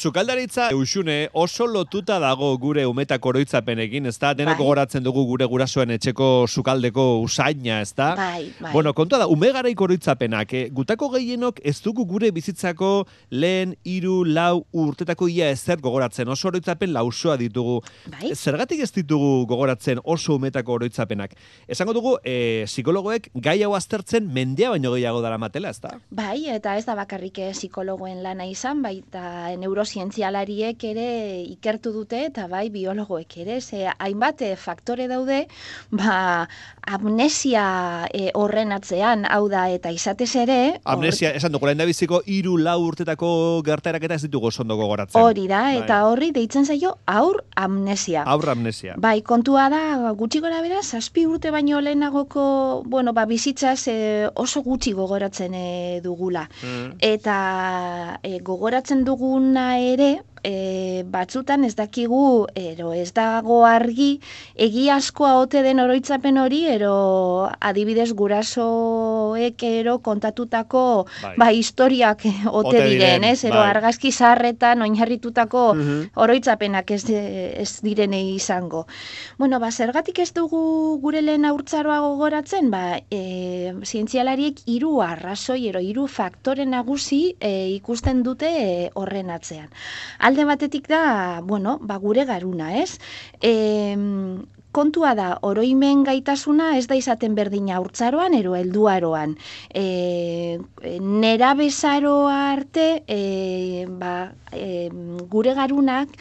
Zukaldaritza eusune oso lotuta dago gure umetak oroitzapenekin, ez da? Denok Bai. gogoratzen dugu gure gurasoen etxeko sukaldeko usaina, ez da? Bai, bai. Bueno, kontua da, ume garaiko oroitzapenak, eh? gutako gehienok ez dugu gure bizitzako lehen, hiru, lau urtetako ia ezer gogoratzen, oso oroitzapen lausoa ditugu. Bai. Zergatik ez ditugu gogoratzen oso umetako oroitzapenak? Esango dugu, eh, psikologoek gai hau aztertzen mendea baino gehiago dara matela, ez da? Bai, eta ez da bakarrik eh, psikologoen lana izan, baita neurozientzialariek ere ikertu dute, eta bai biologoek ere, ze hainbat eh, faktore daude, ba, amnesia eh, horren atzean, hau da, eta izatez ere... Amnesia, esan dugu, lehen da biziko hiru lau urtetako gertaerak eta ez ditugu oso ondo gogoratzen. Hori da, Bai. eta horri deitzen zaio aur amnesia. Aurra amnesia. Bai, kontua da, gutxi gora bera, zazpi urte baino lehenagoko, bueno, ba, bizitzaz eh, oso gutxi gogoratzen eh, dugula. Mm. Eta e, gogoratzen duguna ere, e, batzutan ez dakigu, ero ez dago argi, egiazkoa ote den oroitzapen hori, ero adibidez gurasoek ero kontatutako Bai. ba, historiak ote, Ote diren, ez? Ero bai. argazki zarretan oinarritutako Mhm. oroitzapenak ez, ez direne izango. Bueno, ba, zergatik ez dugu gure lehen aurtzaroa gogoratzen, ba, e, zientzialariek hiru arrazoi, ero hiru faktore nagusi e, ikusten dute e, horren atzean. Alde batetik da, bueno, ba, gure garuna, ez? E, kontua da, oroimen gaitasuna ez da izaten berdina aurtzaroan, ero helduaroan. E, nera bezaroa arte, e, ba, e, gure garunak,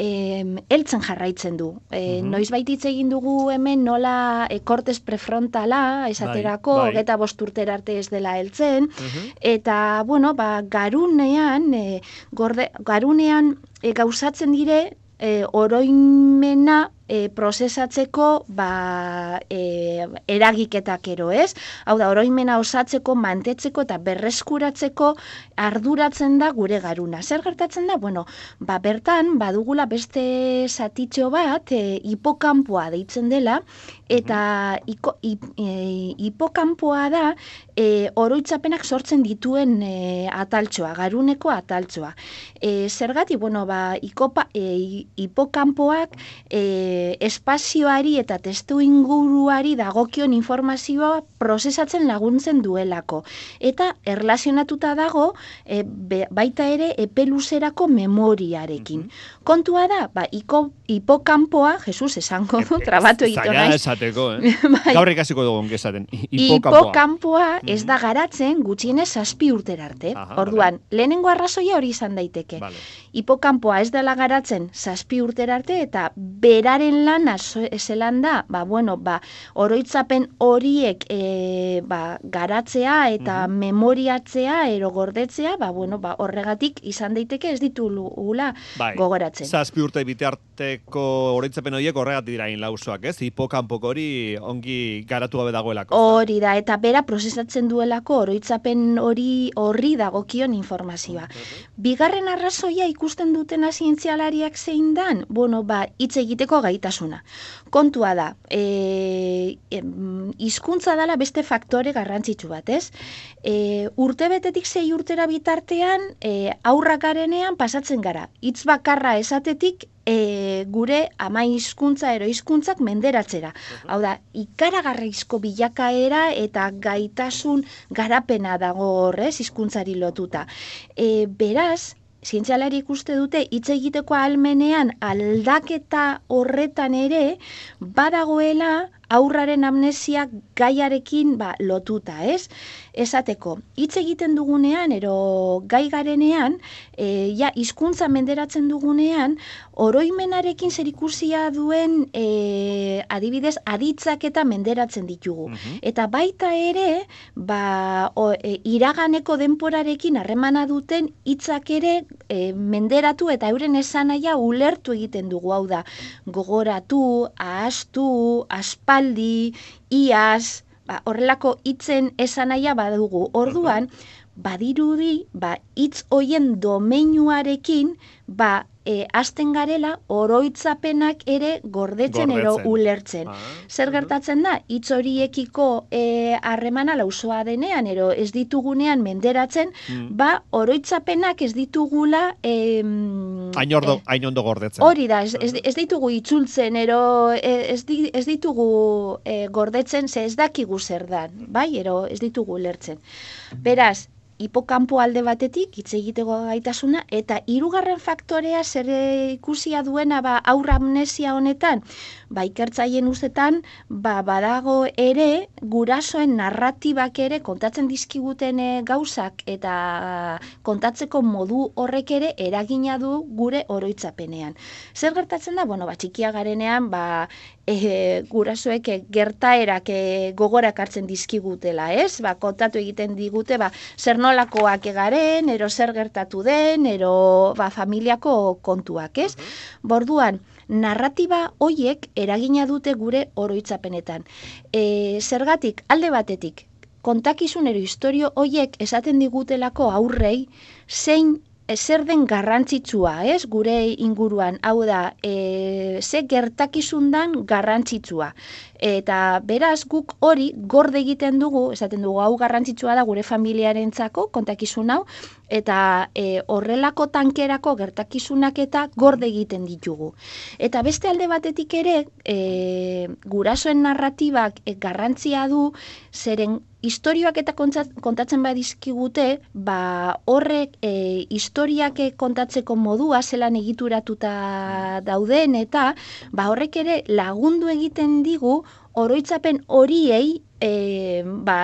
heltzen jarraitzen du. E, Mhm. Noiz hitz egin dugu hemen nola e, kortez prefrontala, esaterako, bai. eta bost urtera arte ez dela heltzen, Mhm. eta, bueno, ba, garunean, e, gorde, garunean e, gauzatzen dire, e, oroimena e, prozesatzeko ba, e, eragiketak ero, ez? Hau da, oroimena osatzeko, mantetzeko eta berreskuratzeko arduratzen da gure garuna. Zer gertatzen da? Bueno, ba, bertan, badugula beste zatitxo bat, e, hipokampoa deitzen dela, eta iko, hip, e, hipokampoa da e, oroitzapenak sortzen dituen e, ataltxoa, garuneko ataltxoa. E, zergati, bueno, ba, ikopa, e, hipokampoak e, espazioari eta testu inguruari dagokion informazioa prozesatzen laguntzen duelako. Eta erlazionatuta dago e, be- baita ere epeluzerako memoriarekin. Kontua da, ba, iko, hipokampoa, Jesus esango du, trabatu egiten naiz. esateko, eh? Bai. Gaur ikasiko dugu ongezaten. Hipokampoa. Hipokampoa ez da garatzen gutxienez zazpi urtera arte. Aha, Orduan, lehenengo arrazoia hori izan daiteke. Vale. Hipokampoa ez dela garatzen zazpi urtera arte eta beraren lana zo- zelan da, ba, bueno, ba, oroitzapen horiek e, ba, garatzea eta memoriatzea, ero gordetzea, ba, bueno, ba, horregatik izan daiteke ez ditugula Bai. gogoratzen. Zazpi urte bitarteko oroitzapen horiek horregatik dira lausoak, ez? Hipokampoko hori ongi garatu gabe dagoelako. Hori da, eta bera prozesatzen duelako oroitzapen hori horri dagokion informazioa. Bigarren arrazoia ikusten dutena zientzialariak zein dan, bueno, ba, hitz egiteko gaitasuna. Kontua da, e, hizkuntza dala beste faktore garrantzitsu bat, ez? E, urte betetik zei urtera bitartean, e, aurrak garenean pasatzen gara. Hitz bakarra esatetik, e, gure ama hizkuntza ero hizkuntzak menderatzera. Hau da, ikaragarrizko bilakaera eta gaitasun garapena dago horrez hizkuntzari lotuta. E, beraz, zientzialari ikuste dute hitz egiteko ahalmenean aldaketa horretan ere badagoela aurraren amnesia gaiarekin ba, lotuta, ez? Esateko, hitz egiten dugunean, ero gai garenean, e, ja, hizkuntza menderatzen dugunean, oroimenarekin zerikusia duen, e, adibidez, aditzak eta menderatzen ditugu. Mhm. Eta baita ere, ba, o, e, iraganeko denporarekin harremana duten hitzak ere e, menderatu eta euren esanaia ulertu egiten dugu, hau da, gogoratu, ahastu, aspaldi, iaz, ba, horrelako hitzen esanaia badugu. Orduan, badirudi, ba, hitz hoien domeinuarekin, ba, e, azten garela oroitzapenak ere gordetzen, ero ulertzen. Ah, Zer gertatzen da, hitz horiekiko e, harremana lausoa denean, ero ez ditugunean menderatzen, mm. ba, oroitzapenak ez ditugula... E, hain, ordo, hain ondo gordetzen. Hori da, ez, ez, ditugu itzultzen, ero e, ez, ez ditugu e, gordetzen, ze ez dakigu zer dan, bai, ero ez ditugu ulertzen. Beraz, hipokampo alde batetik hitz egiteko gaitasuna eta hirugarren faktorea zer ikusia duena ba aurra amnesia honetan ba ikertzaileen ustetan ba badago ere gurasoen narratibak ere kontatzen dizkiguten eh, gauzak eta kontatzeko modu horrek ere eragina du gure oroitzapenean. Zer gertatzen da? Bueno ba txikia garenean ba e, gurasoek e, gertaerak e, gogorak hartzen dizkigutela, ez? Ba, kontatu egiten digute, ba, zer nolakoak egaren, ero zer gertatu den, ero ba, familiako kontuak, ez? Borduan, narratiba hoiek eragina dute gure oroitzapenetan. E, zergatik, alde batetik, kontakizun ero historio hoiek esaten digutelako aurrei, zein zer den garrantzitsua, ez, gure inguruan, hau da, e, ze gertakizundan garrantzitsua. Eta beraz guk hori gorde egiten dugu, esaten dugu hau garrantzitsua da gure familiarentzako kontakizun hau eta e, horrelako tankerako gertakizunak eta gorde egiten ditugu. Eta beste alde batetik ere, e, gurasoen narratibak e, garrantzia du zeren historioak eta kontatzen badizkigute, ba horrek e, historiak kontatzeko modua zelan egituratuta dauden eta ba horrek ere lagundu egiten digu oroitzapen horiei e, ba,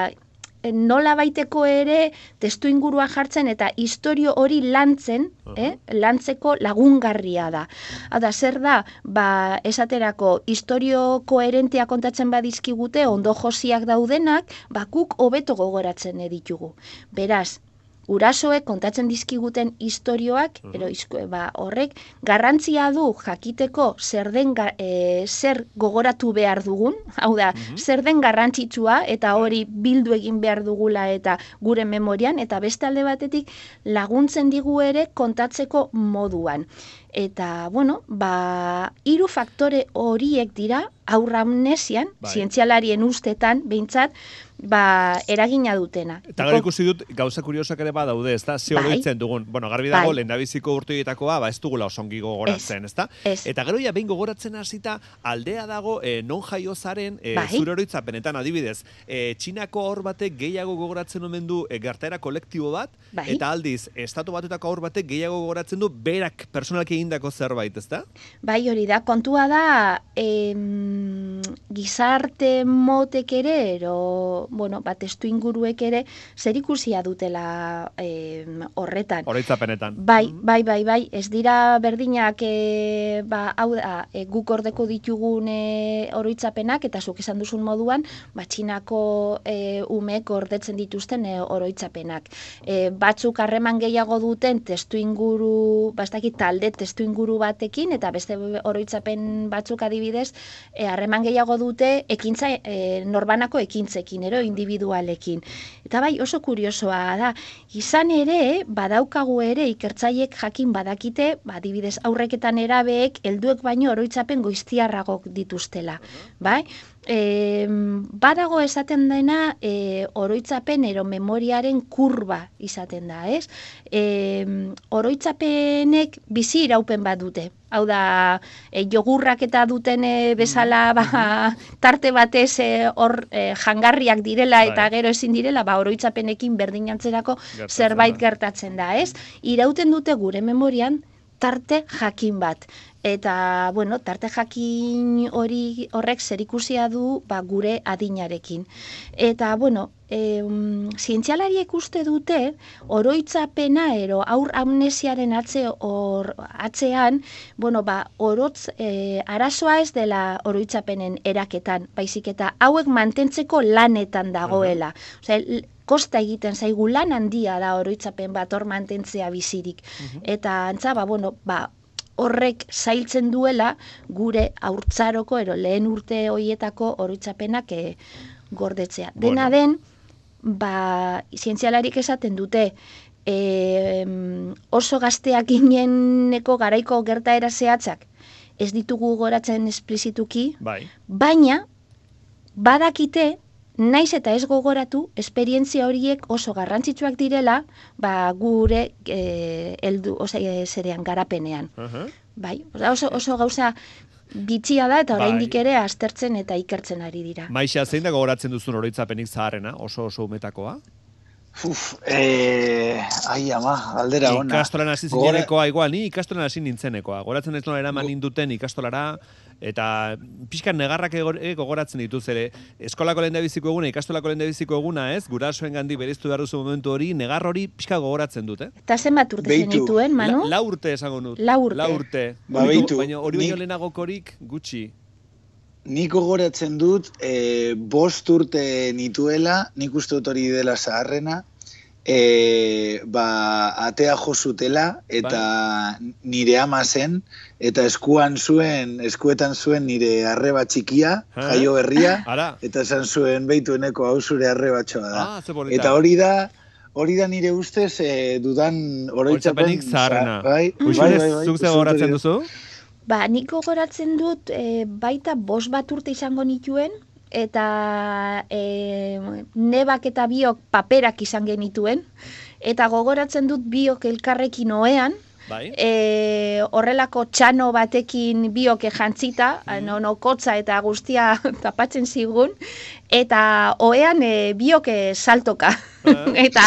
nola baiteko ere testu ingurua jartzen eta historio hori lantzen, eh, lantzeko lagungarria da. Hada, zer da, ba, esaterako historio koherentia kontatzen badizkigute, ondo josiak daudenak, bakuk hobeto gogoratzen editugu. Beraz, urasoek kontatzen dizkiguten istorioak, uh ero ba, horrek, garrantzia du jakiteko zer den e, zer gogoratu behar dugun, hau da, zer den garrantzitsua eta hori bildu egin behar dugula eta gure memorian, eta beste alde batetik laguntzen digu ere kontatzeko moduan. Eta, bueno, ba, hiru faktore horiek dira, aurra amnesian, bai. zientzialarien ustetan, behintzat, ba, eragina dutena. Eta gara ikusi dut, gauza kuriosak ere badaude, ez da? Ze bai. dugun, bueno, garbi dago, bai. lehen dabiziko urtuetakoa, ba, ez dugula osongi gogoratzen, ez da? Eta gero ja, behin gogoratzen hasita aldea dago, e, non jaio zaren, e, bai. zure horoitzapenetan adibidez, e, txinako hor batek gehiago gogoratzen omen du e, gertaera kolektibo bat, bai. eta aldiz, estatu batetako hor batek gehiago gogoratzen du, berak personalki egindako zerbait, ez da? Bai, hori da, kontua da, em, gizarte motek ere, ero, bueno, ba, testu inguruek ere zer ikusia dutela e, horretan. Horitzapenetan. Bai, mm. bai, bai, bai, ez dira berdinak e, ba, hau da, e, guk ordeko ditugun e, oroitzapenak eta zuk esan duzun moduan, ba, txinako e, umek gordetzen dituzten e, oroitzapenak. E, batzuk harreman gehiago duten testu inguru, bastakit talde testu inguru batekin, eta beste oroitzapen batzuk adibidez, e, harreman gehiago dute ekintza e, norbanako ekintzekin, ero individualekin. Eta bai oso kuriosoa da, izan ere, badaukagu ere ikertzaiek jakin badakite, badibidez aurreketan erabeek, helduek baino oroitzapen goiztiarragok dituztela. Bai? E, badago esaten dena e, oroitzapen ero memoriaren kurba izaten da, ez? E, oroitzapenek bizi iraupen bat dute. Hau da, e, jogurrak eta duten e, bezala ba, tarte batez e, hor e, jangarriak direla eta bai. gero ezin direla, ba, oroitzapenekin berdinantzerako zerbait gertatzen da, ez? Irauten dute gure memorian tarte jakin bat eta bueno, tarte jakin hori horrek zerikusia du ba, gure adinarekin. Eta bueno, e, zientzialariek uste dute oroitzapena ero aur amnesiaren atze or, atzean, bueno, ba, orotz, e, arazoa ez dela oroitzapenen eraketan, baizik eta hauek mantentzeko lanetan dagoela. Osea, kosta egiten zaigu lan handia da oroitzapen bat hor mantentzea bizirik. Eta antza, ba, bueno, ba, horrek zailtzen duela gure haurtzaroko ero lehen urte hoietako oroitzapenak e, gordetzea. Dena den, ba, zientzialarik esaten dute, e, oso gazteak ineneko garaiko gertaera zehatzak, ez ditugu goratzen esplizituki, bai. baina badakite naiz eta ez gogoratu esperientzia horiek oso garrantzitsuak direla, ba, gure eh eldu, osea, zerean garapenean. Bai, oso, oso gauza bitxia da eta oraindik bai. ere aztertzen eta ikertzen ari dira. Maixa, zein da gogoratzen duzun oroitzapenik zaharrena, oso oso umetakoa? Uf, eh, ai ama, aldera ona. Ikastolan hasi zinenekoa igual, ni ikastolan hasi nintzenekoa. Goratzen ez nola eraman induten ikastolara, eta pixkan negarrak e, gogoratzen dituz ere. Eskolako lehen biziko eguna, ikastolako lehen biziko eguna, ez? Gurasoen gandi beriztu behar duzu momentu hori, negar hori pixka gogoratzen dut, eh? Eta zenbat urte zenituen, Manu? La, la urte esango nut. La urte. La urte. Ba, Baina hori baino lehenagokorik gutxi. Nik gogoratzen dut, e, bost urte nituela, nik uste dut hori dela zaharrena, e, ba, atea josutela, eta bai. nire ama zen, eta eskuan zuen, eskuetan zuen nire arreba txikia, jaio berria, eta esan zuen beitueneko hau zure arreba txoa da. Ah, eta hori da, hori da nire ustez e, dudan oroitzapen. zaharrena. Bai, bai, bai, bai, zuk ze gogoratzen duzu? Ba, nik gogoratzen dut e, baita bos bat urte izango nituen, eta e, nebak eta biok paperak izan genituen, eta gogoratzen dut biok elkarrekin oean, Bai. E, horrelako txano batekin bioke jantzita, mm. no, kotza eta guztia tapatzen zigun, eta oean e, bioke saltoka. Eta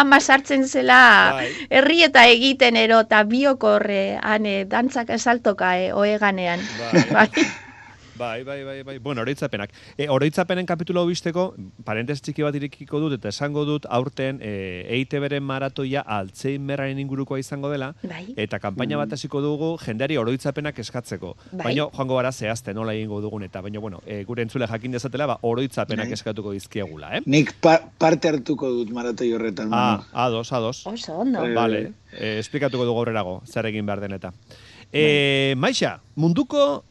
ama sartzen zela bai. herri eta egiten ero, eta bioko horre, ane, dantzak saltoka e, oeganean. Bai. bai. Bai, bai, bai, bai. Bueno, oroitzapenak. E, oroitzapenen kapitulo bisteko, parentes txiki bat irekiko dut, eta esango dut, aurten, e, eite beren maratoia Alzheimeraren ingurukoa izango dela, bai. eta kanpaina bat hasiko dugu, jendeari oroitzapenak eskatzeko. Bai. Baina, joango gara zehazte, nola egingo dugun, eta baina, bueno, e, gure entzule jakin dezatela, ba, oroitzapenak bai. eskatuko dizkiegula, eh? Nik pa parte hartuko dut maratoi horretan. Ah, ados, ados. Oso, ondo. Eh, vale, e, esplikatuko dugu aurrerago, zer egin behar deneta. E, Maixa, munduko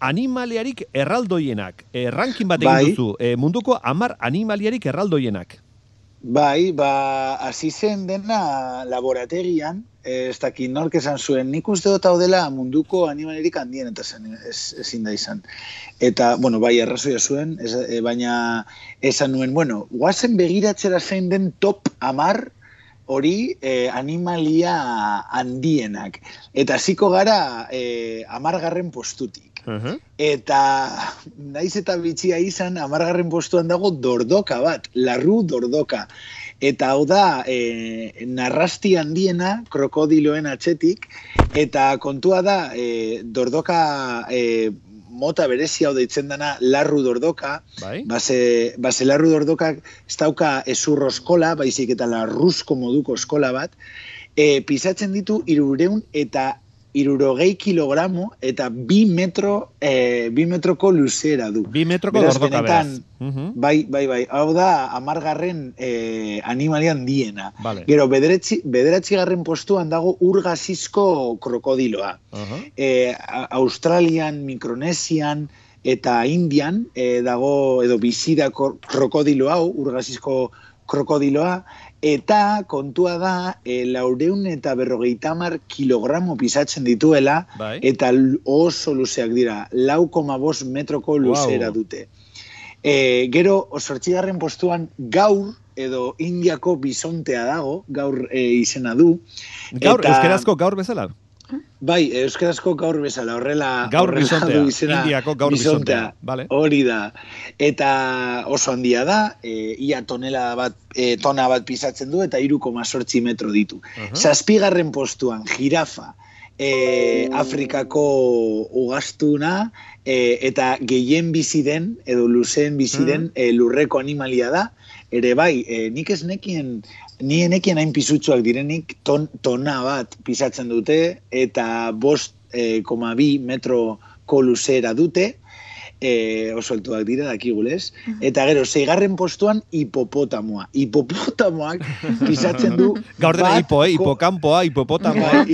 animaliarik erraldoienak. Errankin bat egin bai. duzu. E, munduko amar animaliarik erraldoienak. Bai, ba, hasi zen dena laborategian, ez dakit nork esan zuen, nik uste dut hau dela munduko animalerik handien eta zen, ez, ezin da izan. Eta, bueno, bai, arrazoia zuen, ez, e, baina esan nuen, bueno, guazen begiratzera zein den top amar hori e, animalia handienak. Eta ziko gara e, amargarren postutik. Eta naiz eta bitxia izan, amargarren postuan dago dordoka bat, larru dordoka. Eta hau da, e, narrasti handiena, krokodiloen atxetik, eta kontua da, e, dordoka e, mota berezi hau deitzen dana larru dordoka, bai? base, base larru dordokak ez dauka ezurro eskola, baizik eta larruzko moduko eskola bat, e, pisatzen ditu irureun eta irurogei kilogramo eta bi metro, e, bi metroko luzera du. Bi metroko beraz, dordoka beraz. Bai, bai, bai. Hau da, amargarren e, animalian diena. Vale. Gero, bederatzi, bederatzi garren postuan dago urgazizko krokodiloa. Uh Australian, Mikronesian, eta Indian e, dago edo bizida krokodilo hau, urgazizko krokodiloa, eta kontua da e, laureun eta berrogeita mar kilogramo pisatzen dituela bai. eta oso luzeak dira, lau koma bos metroko luzera dute. E, gero, osortxigarren postuan gaur edo indiako bisontea dago, gaur e, izena du. Gaur, eta... euskerazko gaur bezala? Bai, euskarazko gaur bezala, horrela... Gaur bizontea, indiako gaur bizontea. Vale. Hori da. Eta oso handia da, e, ia tonela bat, e, tona bat pisatzen du, eta iruko sortzi metro ditu. Uh Zazpigarren postuan, jirafa, e, Afrikako ugastuna, e, eta gehien bizi den, edo luzeen bizi den, e, lurreko animalia da, ere bai, e, nik ez nekien ni enekien hain pisutsuak direnik ton, tona bat pisatzen dute eta bost e, koma bi metro kolusera dute e, oso altuak dira dakigulez eta gero, zeigarren postuan hipopotamoa. Hipopotamoak pisatzen du gaur dena hipo, eh? hipokampoa, hipopotamoa.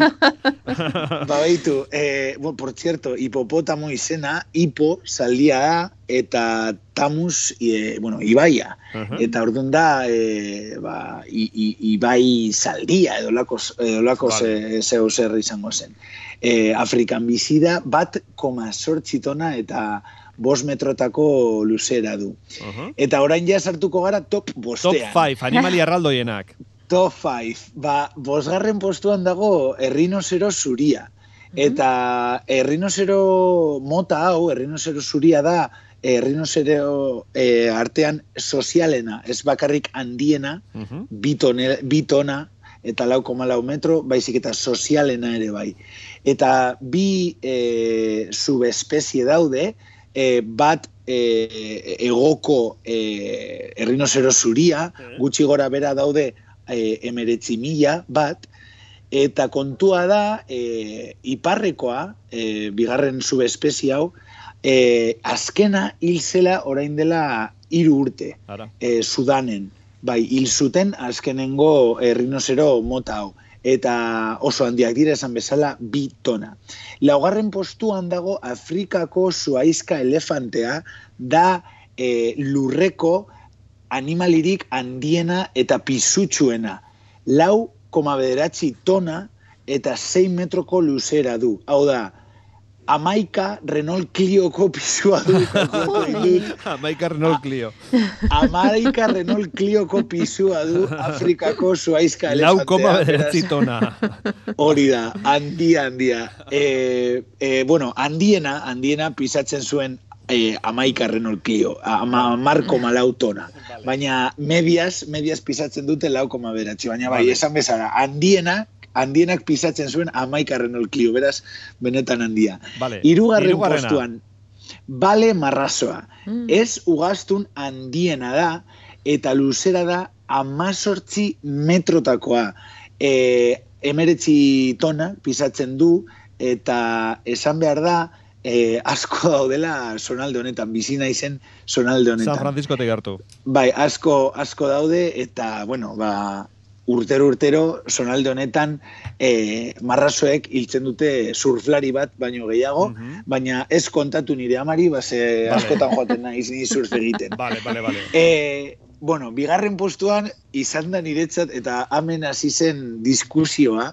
Ba behitu, eh, bueno, por cierto hipopotamo izena, hipo saldia da eta Tamus, e, bueno, Ibaia. Eta orduan da, e, ba, i, i, Ibai zaldia, edo lako, edo lako vale. zeu zer izango zen. E, Afrikan bizida, bat koma sortxitona eta bos metrotako luzera du. Eta orain ja sartuko gara top bostean. Top 5, animali arraldoienak. top 5, ba, bosgarren postuan dago errinozero zuria. Eta errinozero mota hau, errinozero zuria da, errinozero e, artean sozialena, ez bakarrik handiena, uh -huh. bitone, bitona, eta lau koma lau metro, baizik eta sozialena ere bai. Eta bi e, subespezie daude, e, bat e, egoko e, errinozero zuria, gutxi gora bera daude e, emeretzi mila bat, eta kontua da, e, iparrekoa, e, bigarren subespezie hau, e, azkena hil zela orain dela hiru urte, e, Sudanen. Bai, hil zuten azkenengo errinozero mota hau. Eta oso handiak dira esan bezala bi tona. Laugarren postuan dago Afrikako zuaizka elefantea da e, lurreko animalirik handiena eta pisutsuena. Lau koma bederatzi tona eta 6 metroko luzera du. Hau da, Amaika Renault Clio ko pisua du. Amaika Renault Clio. Amaika Renault Clio ko pisua du Afrikako zuaizka elefantea. Lau koma tona. Hori da, handia, handia. E, e, bueno, handiena, handiena pisatzen zuen e, amaika Renault Clio, ama, marko malautona. Baina medias, medias pisatzen dute lau koma beratzi. Baina bai, esan bezala, handiena, handienak pisatzen zuen amaikarren olklio, beraz, benetan handia. Vale. Irugarren postuan, bale marrazoa. Mm. Ez ugastun handiena da, eta luzera da amazortzi metrotakoa. E, emeretzi tona pisatzen du, eta esan behar da, e, asko daudela sonalde honetan, bizina izen sonalde honetan. San Francisco te gartu. Bai, asko, asko daude, eta, bueno, ba, urtero urtero sonalde honetan e, marrazoek hiltzen dute surflari bat baino gehiago, mhm. baina ez kontatu nire amari, base vale. askotan joaten naiz ni surf egiten. Vale, vale, vale. E, bueno, bigarren postuan izan da niretzat eta hemen hasi zen diskusioa,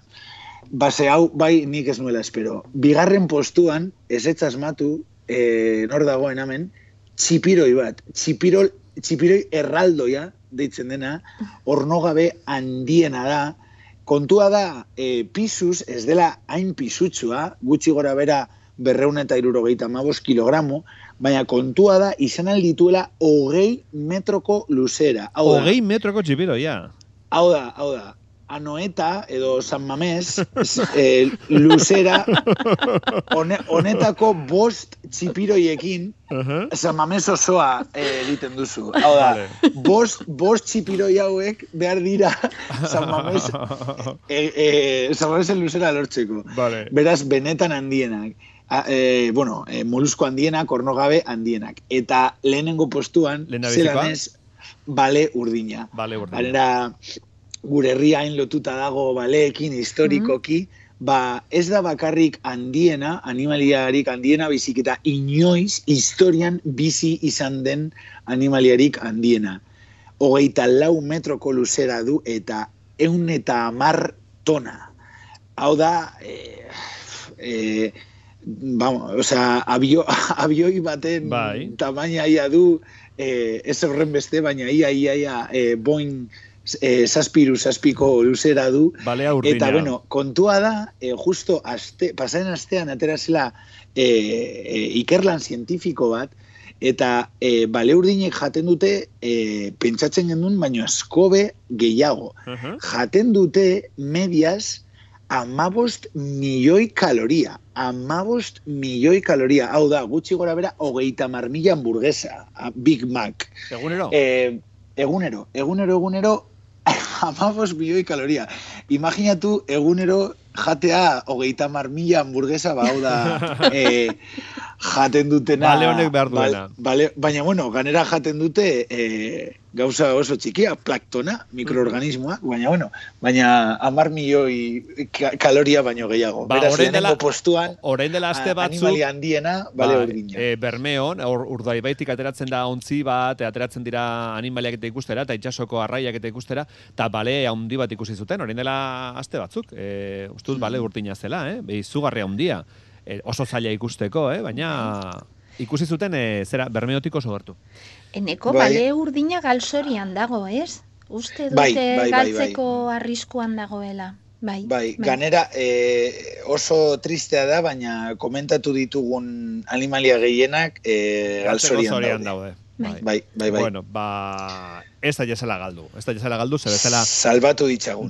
base hau bai nik ez nuela espero. Bigarren postuan ez ez asmatu, e, nor dagoen hemen, txipiroi bat, txipiroi, txipiroi erraldoia, deitzen dena, ornogabe handiena da, kontua da, e, pisuz, ez dela hain pisutsua, gutxi gora bera berreun eta irurogeita mabos kilogramo, baina kontua da, izan aldituela hogei metroko luzera. Hogei metroko txipiro, ja. Hau da, hau da, Anoeta edo San Mamés e, luzera honetako bost txipiroiekin San Mamés osoa eh, egiten duzu. Hau da, bost, bost txipiroi hauek behar dira San Mamés e, e, San Mamés luzera lortzeko. Vale. Beraz, benetan handienak. A, e, bueno, e, molusko handienak, ornogabe handienak. Eta lehenengo postuan, zelan ez, bale urdina. Bale urdina gure herriain lotuta dago baleekin historikoki, mm-hmm. ba ez da bakarrik handiena, animaliarik handiena bizik eta inoiz historian bizi izan den animaliarik handiena. Hogeita lau metroko luzera du eta eun eta amar tona. Hau da, e, e, vamos, o sea, abio, abioi baten bai. tamaina ia du, e, ez horren beste, baina ia, ia, ia, e, boing, e, zazpiru, zazpiko luzera du. Eta, bueno, kontua da, e, justo aste, pasaren astean atera zela e, e, ikerlan zientifiko bat, eta e, bale urdinek jaten dute e, pentsatzen genuen, baino askobe gehiago. Jaten dute medias amabost milioi kaloria. Amabost milioi kaloria. Hau da, gutxi gora bera, hogeita marmila hamburguesa. Big Mac. Egunero? E, egunero. Egunero, egunero, amabos milioi kaloria. Imaginatu egunero jatea hogeita mar mila hamburguesa ba, da e, jaten dutena. Bale honek behar duena. Bale, baina bueno, ganera jaten dute e, gauza oso txikia, plaktona, mikroorganismoak, baina, bueno, baina amar milioi kaloria baino gehiago. Ba, Beraz, dela, postuan, orain dela aste batzuk, animali handiena, bale ba, urdina. E, bermeon, ur, urdai ateratzen da ontzi bat, ateratzen dira animaliak eta ikustera, eta itxasoko arraiak eta ikustera, eta bale handi bat ikusi zuten, orain dela aste batzuk, e, ustuz mm. bale urdina zela, eh? izugarria handia, e, oso zaila ikusteko, eh? baina ikusi zuten e, zera bermeotik oso gertu. Eneko bai. bale urdina galzorian dago, ez? Uste bai, dute bai, bai, galtzeko bai, arriskuan dagoela. Bai, bai, bai. ganera e, oso tristea da, baina komentatu ditugun animalia gehienak e, galzorian daude. Bai. bai, bai, bai. Bueno, ba, ez da jesela galdu. Ez da jesela galdu, ze bezala... Salbatu ditzagun.